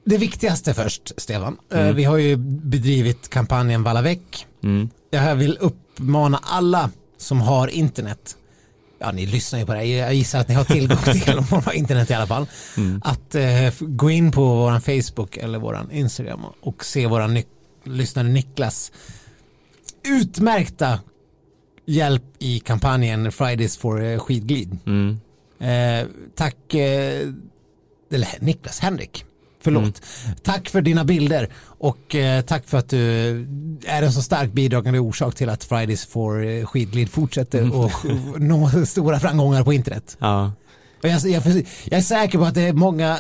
det viktigaste först, Stefan. Eh, Vi har ju bedrivit kampanjen Valla väck. Mm. Jag vill uppmana alla som har internet Ja, ni lyssnar ju på det. här. Jag gissar att ni har tillgång till internet i alla fall. Att eh, gå in på våran Facebook eller våran Instagram och se våran ny- lyssnare Niklas utmärkta hjälp i kampanjen Fridays for eh, skidglid. Mm. Eh, tack, eh, eller Niklas, Henrik. Förlåt. Tack för dina bilder och eh, tack för att du är en så stark bidragande orsak till att Fridays for eh, skidglid fortsätter och nå stora framgångar på internet. Ja. Och jag, jag, jag är säker på att det är många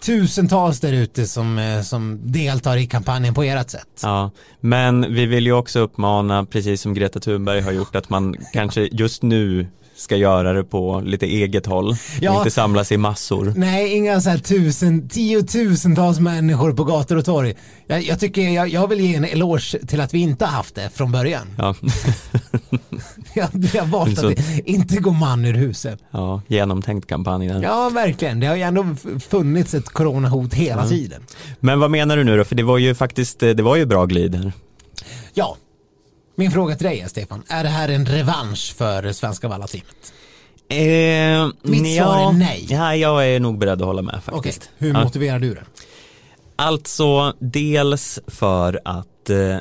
tusentals där ute som, eh, som deltar i kampanjen på ert sätt. Ja, men vi vill ju också uppmana, precis som Greta Thunberg har gjort, att man kanske just nu ska göra det på lite eget håll, Ja. inte samlas i massor. Nej, inga så här tusen, tiotusentals människor på gator och torg. Jag, jag tycker, jag, jag vill ge en eloge till att vi inte har haft det från början. Ja, Jag, vi har valt Så- att inte gå man ur huset. ja genomtänkt kampanj där. Ja, verkligen. Det har ju ändå funnits ett coronahot hela tiden. Men vad menar du nu då? För det var ju faktiskt, eh, det var ju bra glid här. Ja, min fråga till dig är Stefan, är det här en revansch för svenska vallateamet? Eh, Mitt svar är nej. Ja, jag är nog beredd att hålla med faktiskt. hur Ja. motiverar du det? Alltså, dels för att eh,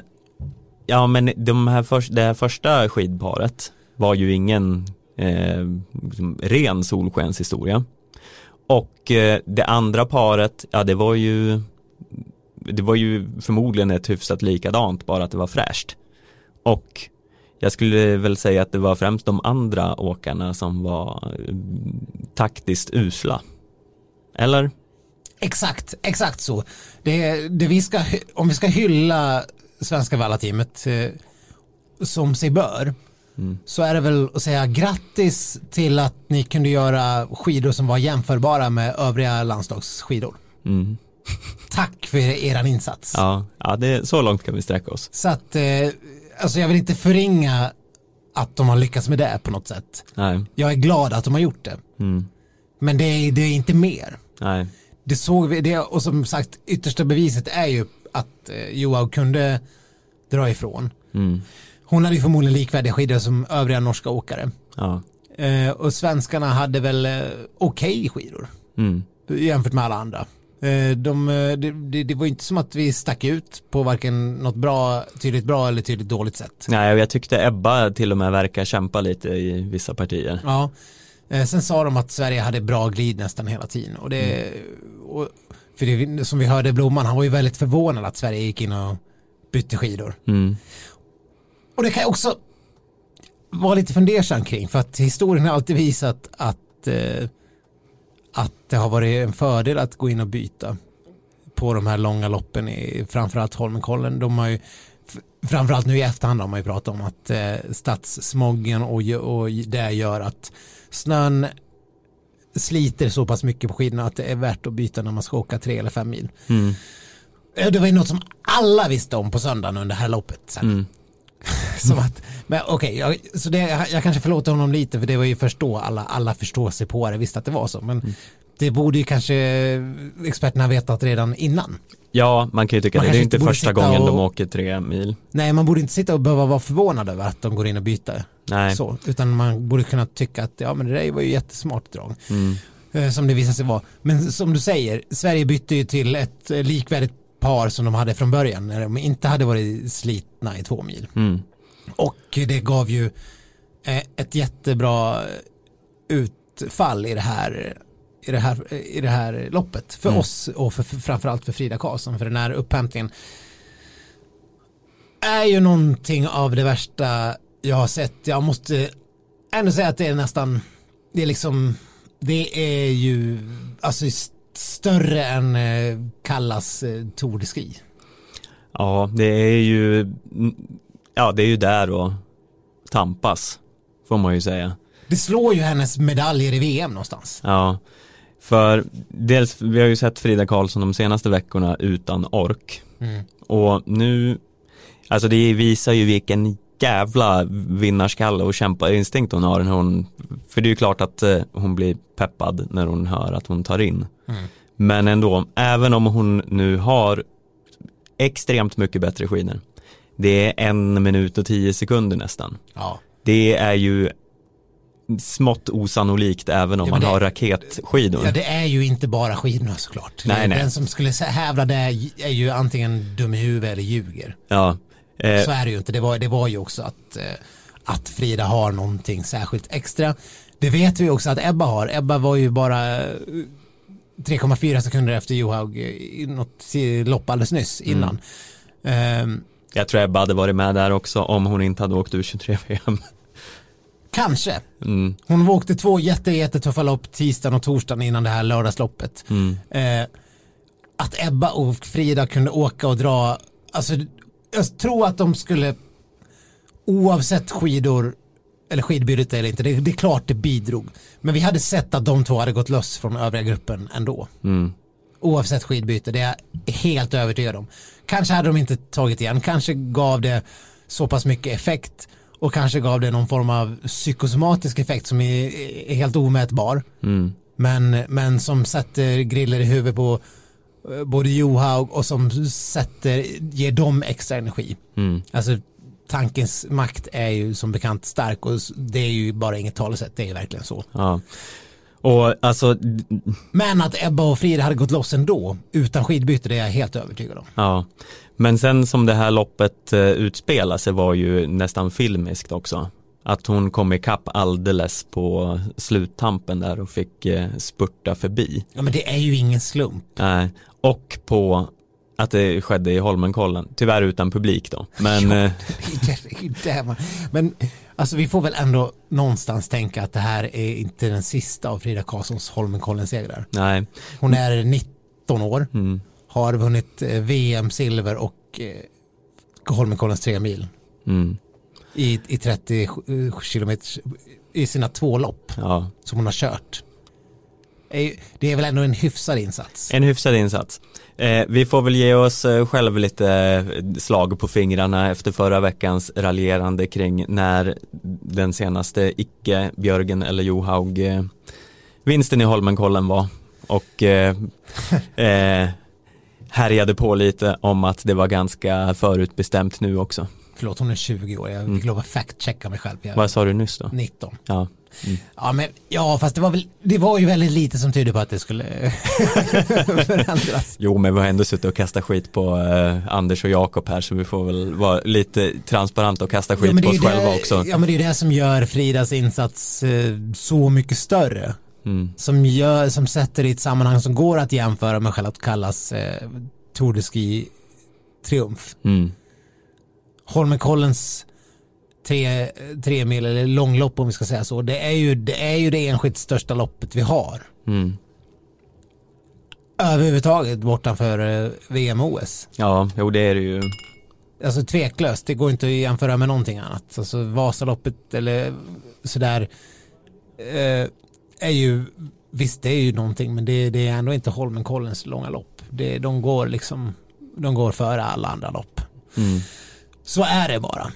ja men de här först, det här första skidparet var ju ingen eh, liksom ren solskenshistoria. Och eh, det andra paret, ja det var ju det var ju förmodligen ett hyfsat likadant, bara att det var fräscht. Och jag skulle väl säga att det var främst de andra åkarna som var eh, taktiskt usla. Eller? Exakt, exakt så. Det, det vi ska, om vi ska hylla svenska vallateamet eh, som sig bör så är det väl att säga grattis till att ni kunde göra skidor som var jämförbara med övriga landslagsskidor. Mm. Tack för er insats. Ja, ja det, så långt kan vi sträcka oss. Så att, eh, alltså jag vill inte förringa att de har lyckats med det på något sätt. Nej, Jag är glad att de har gjort det. mm. Men det är, det är inte mer. nej, Det såg vi, det, och som sagt yttersta beviset är ju att eh, Joao kunde dra ifrån. mm. Hon hade ju förmodligen likvärdiga skidor som övriga norska åkare. ja, Eh, och svenskarna hade väl eh, okej skidor mm. jämfört med alla andra. Eh, de, eh, det, det, var inte som att vi stack ut på varken något bra, tydligt bra eller tydligt dåligt sätt. Nej, och jag tyckte Ebba till och med verkar kämpa lite i vissa partier. Ja. Eh, sen sa de att Sverige hade bra glid nästan hela tiden. Och det, och, för det, som vi hörde Blomman, han var ju väldigt förvånad att Sverige gick in och bytte skidor. Mm. Och det kan jag också vara lite fundersam kring för att historien har alltid visat att, eh, att det har varit en fördel att gå in och byta på de här långa loppen i framförallt Holmenkollen. De har ju framförallt nu i efterhand har man ju pratat om att eh, stadssmoggen och, och det gör att snön sliter så pass mycket på skidorna att det är värt att byta när man ska åka tre eller fem mil. Mm. Eh, Det var ju något som alla visste om på söndagen under det här loppet. Mm. Som att, men okej, jag, så det, jag, jag kanske förlåter honom lite för det var ju först då alla, alla förstår sig på det, visste att det var så. Men Mm. det borde ju kanske experterna vetat redan innan. Ja, man kan ju tycka Man det. Det är inte första gången och- de åker tre mil. Nej, man borde inte sitta och behöva vara förvånad över att de går in och byter. Nej. Så, utan man borde kunna tycka att ja, men det där var ju jättesmart drag. Mm. Eh, Som det visade sig vara. Men som du säger, Sverige bytte ju till ett likvärdigt par som de hade från början när de inte hade varit slitna i två mil. Mm. Och det gav ju eh, ett jättebra utfall i det här i det här, i det här loppet för Mm. oss och för, för, framförallt för Frida Karlsson för den här upphämtningen är ju någonting av det värsta jag har sett, jag måste ändå säga att det är nästan, det är liksom, det är ju alltså större än eh, Kallas eh, Tour de Ski. Ja, det är ju, ja det är ju där och tampas, får man ju säga. Det slår ju hennes medaljer i VM någonstans. Ja, för dels, vi har ju sett Frida Karlsson de senaste veckorna utan ork. Mm. Och nu, alltså det visar ju vilken jävla vinnarskalle och kämparinstinkt hon har. När hon, för det är ju klart att eh, hon blir peppad när hon hör att hon tar in. Mm. Men ändå, även om hon nu har extremt mycket bättre skidor. Det är en minut och tio sekunder nästan. Ja. Det är ju smått osannolikt även om Ja, man det- har raketskidor. ja, det är ju inte bara skidorna såklart. Nej, nej. Den som skulle hävda det är ju antingen dum i huvudet eller ljuger. Ja, eh, Så är det ju inte. Det var, det var ju också att, eh, att Frida har någonting särskilt extra. Det vet vi också att Ebba har. Ebba var ju bara eh, 3,4 sekunder efter Johaug eh, i något lopp alldeles nyss innan. Ehm, jag tror Ebba hade varit med där också om hon inte hade åkt ur 23 VM. kanske. Mm, Hon åkte två jätte, jättetuffa lopp tisdagen och torsdagen innan det här lördagsloppet. mm, Eh, att Ebba och Frida kunde åka och dra, alltså jag tror att de skulle oavsett skidor eller skidbytet eller inte, det, det är klart det bidrog. Men vi hade sett att de två hade gått loss från övriga gruppen ändå. mm, Oavsett skidbyte, det är jag helt övertygad om. Kanske hade de inte tagit igen, kanske gav det så pass mycket effekt och kanske gav det någon form av psykosomatisk effekt som är, är helt omätbar. mm, Men, men som sätter griller i huvudet på både Johaug och som sätter, ger dem extra energi. mm. Alltså tankens makt är ju som bekant stark och det är ju bara inget talesätt, det är ju verkligen så. Ja. Och alltså, Men att Ebba och Frida hade gått loss ändå, utan skidbyte, det är jag helt övertygad om. ja. Men sen som det här loppet eh, utspelar sig var ju nästan filmiskt också. Att hon kom ikapp alldeles på sluttampen där och fick eh, spurta förbi. Ja men det är ju ingen slump. Nej, och på att det skedde i Holmenkollen, tyvärr utan publik då. Men eh, Det är ju det man- Men alltså vi får väl ändå någonstans tänka att det här är inte den sista av Frida Karlssons Holmenkollen-segrar. nej, Hon är 19 år, mm, har vunnit eh, VM-silver och eh, Holmenkollens tre mil mm, i, i 30 eh, kilometer i sina två lopp ja. som hon har kört. Det är väl ändå en hyfsad insats. En hyfsad insats. Eh, vi får väl ge oss eh, själv lite eh, slag på fingrarna efter förra veckans raljerande kring när den senaste icke Björgen eller Johaug eh, vinsten i Holmenkollen var och eh, eh, härjade på lite om att det var ganska förutbestämt nu också. Förlåt, hon är 20 år. Jag fick lov att fact-checka mig själv. Jag Vad sa du nyss då? 19. Ja, Ja, men ja, fast det var väl, det var ju väldigt lite som tydde på att det skulle förändras. jo men vi har ändå suttit och kastat skit på eh, Anders och Jakob här så vi får väl vara lite transparenta och kasta skit Ja, det på oss ju själva det, också. Ja, men det är ju det som gör Fridas insats eh, så mycket större. Mm. Som, gör, som sätter det i ett sammanhang som går att jämföra med Charlotte Kallas eh, Tour de Ski triumf. Mm. Holmenkollens tre, tre mil eller långlopp om vi ska säga så. Det är ju det, är ju det enskilt största loppet vi har. Mm. Överhuvudtaget bortanför eh, VM och OS. Ja, jo det är det ju. Alltså tveklöst, det går inte att jämföra med någonting annat. Alltså Vasaloppet eller sådär eh, är ju, visst det är ju någonting men det, det är ändå inte Holmenkollens långa lopp. Det, de går liksom, de går före alla andra lopp. Mm. Så är det bara.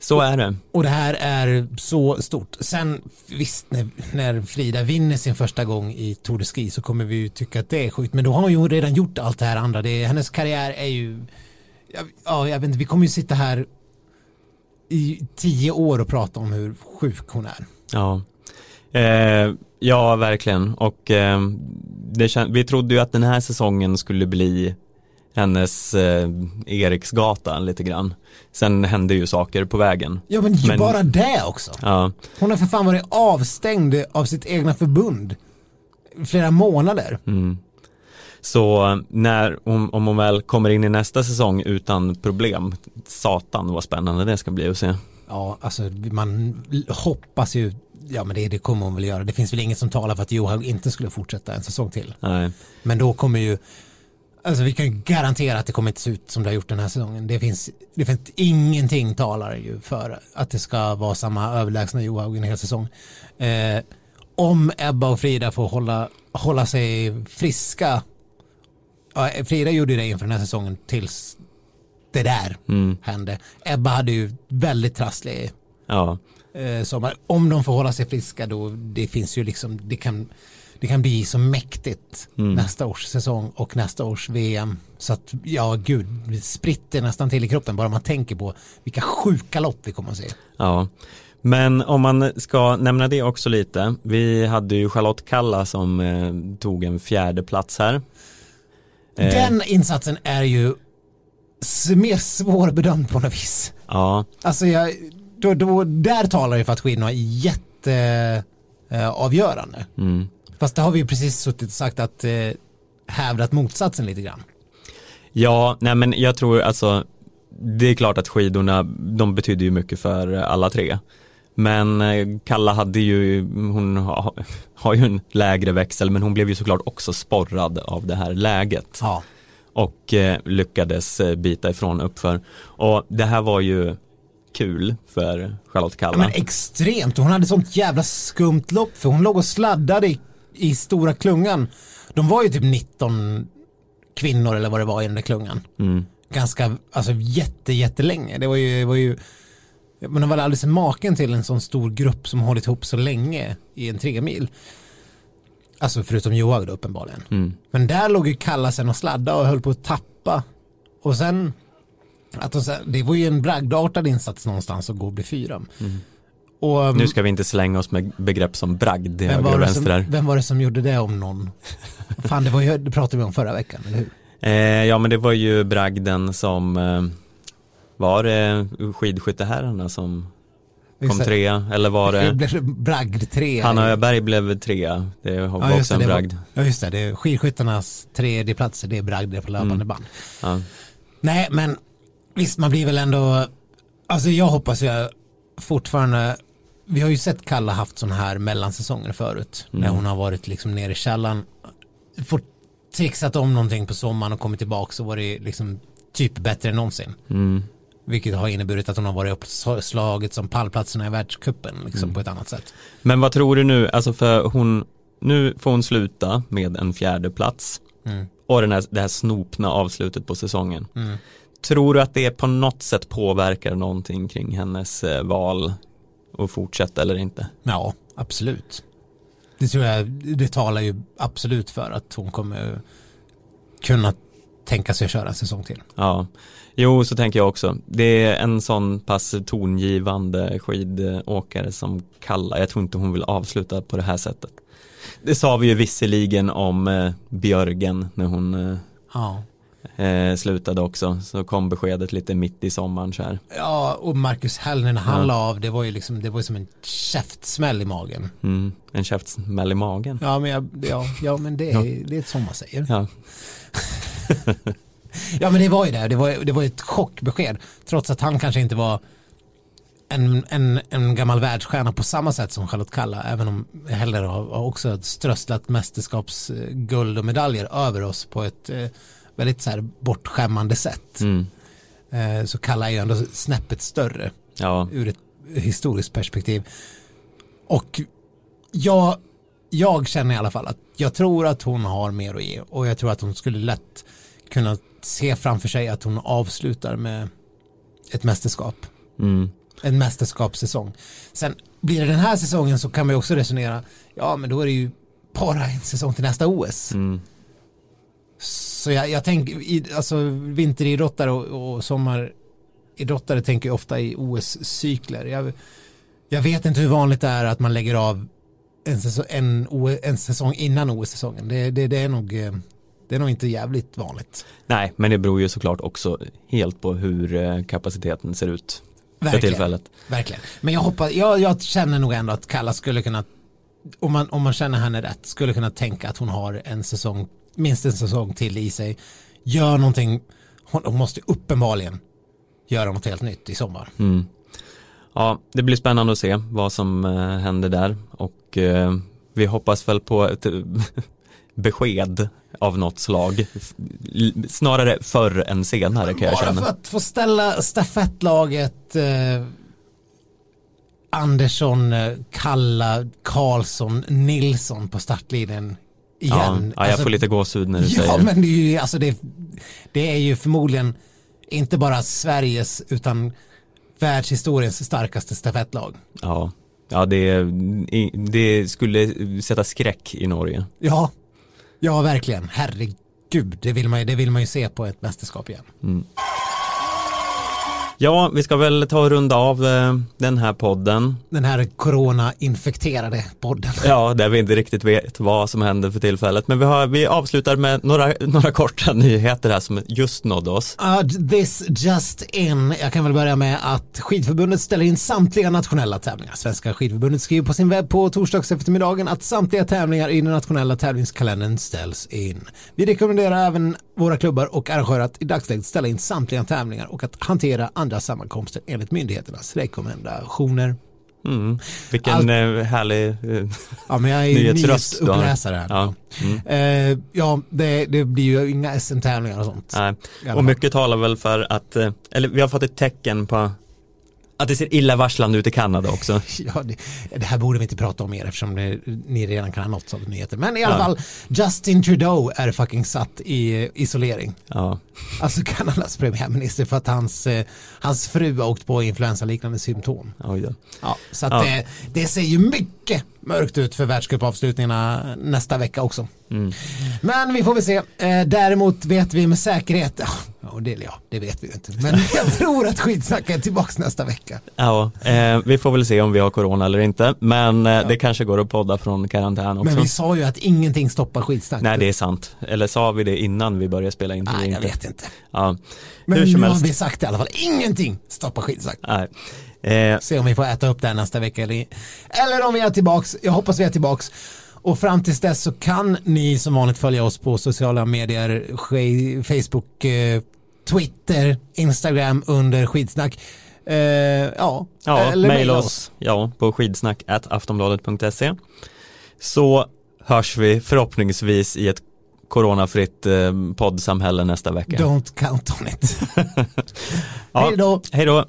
Så är det. Och det här är så stort. Sen visst, när, när Frida vinner sin första gång i Tour de Ski så kommer vi ju tycka att det är sjukt. Men då har hon ju redan gjort allt det här andra. Det är, hennes karriär är ju, ja, ja, jag vet inte, vi kommer ju sitta här i tio år och prata om hur sjuk hon är. Ja. Eh, ja, verkligen. Och eh, vi trodde ju att den här säsongen skulle bli hennes eh, Eriksgata lite grann. Sen hände ju saker på vägen. Ja men, Men- bara det också. Ja, Hon har för fan varit avstängd av sitt egna förbund flera månader. mm. Så när, om, om hon väl kommer in i nästa säsong utan problem, satan vad spännande det ska bli att se. Ja, alltså man hoppas ju, ja men det, det kommer hon väl göra. Det finns väl inget som talar för att Johaug inte skulle fortsätta en säsong till. Nej. Men då kommer ju, alltså vi kan garantera att det kommer inte se ut som det har gjort den här säsongen. Det finns, det finns ingenting talar ju för att det ska vara samma överlägsna Johaug en hel säsong. Eh, om Ebba och Frida får hålla, hålla sig friska, Frida gjorde det inför den här säsongen tills det där hände. Ebba hade ju väldigt trasslig Ja. eh, sommar. Om de får hålla sig friska då, det finns ju liksom, det kan, det kan bli så mäktigt nästa års säsong och nästa års VM. Så att, ja gud, det spritter nästan till i kroppen bara man tänker på vilka sjuka lopp vi kommer att se. Ja, men om man ska nämna det också lite. Vi hade ju Charlotte Kalla som eh, tog en fjärde plats här. Eh, Den insatsen är ju mer svårbedömd på något vis. Ja, Alltså jag, då, då, där talar ju för att skillnaden är jätteavgörande. Eh, avgörande. mm. Fast det har vi ju precis suttit och sagt att eh, hävdat motsatsen lite grann. ja, nej men jag tror alltså det är klart att skidorna, de betyder ju mycket för alla tre. Men eh, Kalla hade ju, hon ha, har ju en lägre växel men hon blev ju såklart också sporrad av det här läget. Ja. och eh, lyckades eh, bita ifrån uppför. Och det här var ju kul för Charlotte Ja, Kalla. men extremt, hon hade sånt jävla skumt lopp för hon låg och sladdade i, i stora klungan. De var ju typ 19 kvinnor eller vad det var i den där klungan. Mm. Ganska, alltså jätte, jättelänge. Det var ju, det var ju men det var aldrig sett maken till en sån stor grupp som hållit ihop så länge i en tremil. Alltså förutom Johaug då uppenbarligen. Mm. Men där låg ju Kallasen och sladda och höll på att tappa. Och sen, att de, det var ju en bragdartad insats någonstans att gå och bli fyra. Och, Mm. Nu ska vi inte slänga oss med begrepp som bragd i höger och vänster som, vem var det som gjorde det om någon? Fan, det, var ju, det pratade vi om förra veckan, eller hur? Eh, ja men det var ju bragden som eh, var det skidskytteherrarna som kom är- trea eller var Det det blev bragd tre. Hanna Öberg blev trea, det var Ja, också en det, det var- bragd. Ja just det, det skidskyttarnas tredje platser, det är bragder på löpande Mm. band. Ja. Nej men visst man blir väl ändå, alltså jag hoppas ju fortfarande, vi har ju sett Kalla haft sådana här mellansäsonger förut, när Mm. hon har varit liksom nere i källan, fått trixat om någonting på sommaren och kommit tillbaka så var det liksom typ bättre än någonsin. Mm. Vilket har inneburit att hon har varit uppslaget som pallplatserna i världscupen liksom Mm. på ett annat sätt. Men vad tror du nu, alltså för hon, nu får hon sluta med en fjärde plats Mm. och den här, det här snopna avslutet på säsongen. Mm. Tror du att det på något sätt påverkar någonting kring hennes eh, val att fortsätta eller inte? Ja, absolut. Det tror jag, det talar ju absolut för att hon kommer kunna tänka sig att köra en säsong till. Ja, jo så tänker jag också. Det är en sån pass tongivande skidåkare som Kalla. Jag tror inte hon vill avsluta på det här sättet. Det sa vi ju visserligen om eh, Björgen när hon eh, Ja. Eh, slutade också. Så kom beskedet lite mitt i sommaren så här. Ja, och Marcus Hellner när han Ja. la av, det var ju liksom, det var ju som en käftsmäll i magen. Mm, en käftsmäll i magen. Ja, men, jag, ja, ja, men det, är, det är som man säger. Ja, Ja, men det var ju det. Det var, det var ett chockbesked. Trots att han kanske inte var en, en, en gammal världsstjärna på samma sätt som Charlotte Kalla. Även om Heller har, har också strösslat mästerskapsguld och medaljer över oss på ett eh, väldigt så här bortskämmande sätt. mm, Eh, så Kalla är ju ändå snäppet större ja, ur ett historiskt perspektiv. Och jag, jag känner i alla fall att jag tror att hon har mer att ge och jag tror att hon skulle lätt kunna se framför sig att hon avslutar med ett mästerskap. mm, En mästerskapssäsong. Sen blir det den här säsongen så kan man ju också resonera, ja men då är det ju bara en säsong till nästa OS. mm, Så jag, jag tänker, i- alltså vinteridrottare och, och sommaridrottare tänker ofta i OS-cykler. Jag, jag vet inte hur vanligt det är att man lägger av en säsong, en, en säsong innan OS-säsongen. Det, det, det, är nog, eh, det är nog inte jävligt vanligt. Nej, men det beror ju såklart också helt på hur eh, kapaciteten ser ut för Verkligen. tillfället. Verkligen. Men jag hoppas, jag, jag känner nog ändå att Kalla skulle kunna, om man, om man känner henne rätt, skulle kunna tänka att hon har en säsong, minst en säsong till i sig. Gör någonting, hon, måste uppenbarligen göra något helt nytt i sommar. Mm. Ja, det blir spännande att se vad som eh, händer där och eh, vi hoppas väl på ett besked av något slag. Snarare förr än senare kan jag Bara känna. för att få ställa stafettlaget eh, Andersson, eh, Kalla, Karlsson, Nilsson på startlinjen igen. ja, jag Alltså, får lite gåshud när du Ja, säger det. men det är ju, alltså det, det är ju förmodligen inte bara Sveriges utan världshistoriens starkaste stafettlag. Ja, ja det, det skulle sätta skräck i Norge. Ja, ja verkligen. Herregud, det vill man ju, det vill man ju se på ett mästerskap igen. Ja, vi ska väl ta och runda av eh, den här podden. Den här corona-infekterade podden. Ja, där vi inte riktigt vet vad som händer för tillfället. Men vi, har, vi avslutar med några, några korta nyheter här som just nådde oss. Uh, this just in. Jag kan väl börja med att skidförbundet ställer in samtliga nationella tävlingar. Svenska skidförbundet skriver på sin webb på torsdags eftermiddagen att samtliga tävlingar i den nationella tävlingskalendern ställs in. Vi rekommenderar även våra klubbar och arrangörer att i dagsläget ställa in samtliga tävlingar och att hantera andra sammankomster enligt myndigheternas rekommendationer. Mm. Vilken eh, härlig eh, Ja, men jag är Nyhetsröst du här. Ja. Mm. Eh, ja, det, det blir ju inga SM-tävlingar och sånt. Nej. Och mycket talar väl för att, eh, eller vi har fått ett tecken på att det ser illavarslande ut i Kanada också. Ja, det, det här borde vi inte prata om mer eftersom det, ni redan kan ha nåtts av nyheter. Men i alla Ja. fall, Justin Trudeau är fucking satt i eh, isolering. Ja, Alltså Kanadas premiärminister för att hans, eh, hans fru har åkt på influensaliknande symptom. oj då. Ja, så att Ja. Det, det ser ju mycket mörkt ut för världscupavslutningarna nästa vecka också. Mm. Men vi får väl se. Eh, däremot vet vi med säkerhet, ja, och det, ja, det vet vi ju inte, men jag tror att skitsnack är tillbaka nästa vecka. Ja, eh, vi får väl se om vi har corona eller inte, men eh, det kanske går att podda från karantän också. Men vi sa ju att ingenting stoppar skitsnack. Nej, det är sant. Eller sa vi det innan vi började spela in? Nej, jag inte. vet inte. Ja, Men hur nu som har helst. vi sagt i alla fall, ingenting stoppar skitsnack. Nej. Eh, Se om vi får äta upp det här nästa vecka eller, eller om vi är tillbaks. Jag hoppas vi är tillbaks. Och fram tills dess så kan ni som vanligt följa oss på sociala medier, Facebook, eh, Twitter, Instagram under skitsnack. Eh, ja, ja, eller mejla oss ja, på skidsnack aftonbladet.se så hörs vi förhoppningsvis i ett coronafritt eh, poddsamhälle nästa vecka. Don't count on it. Ja, Hej då. Hej då.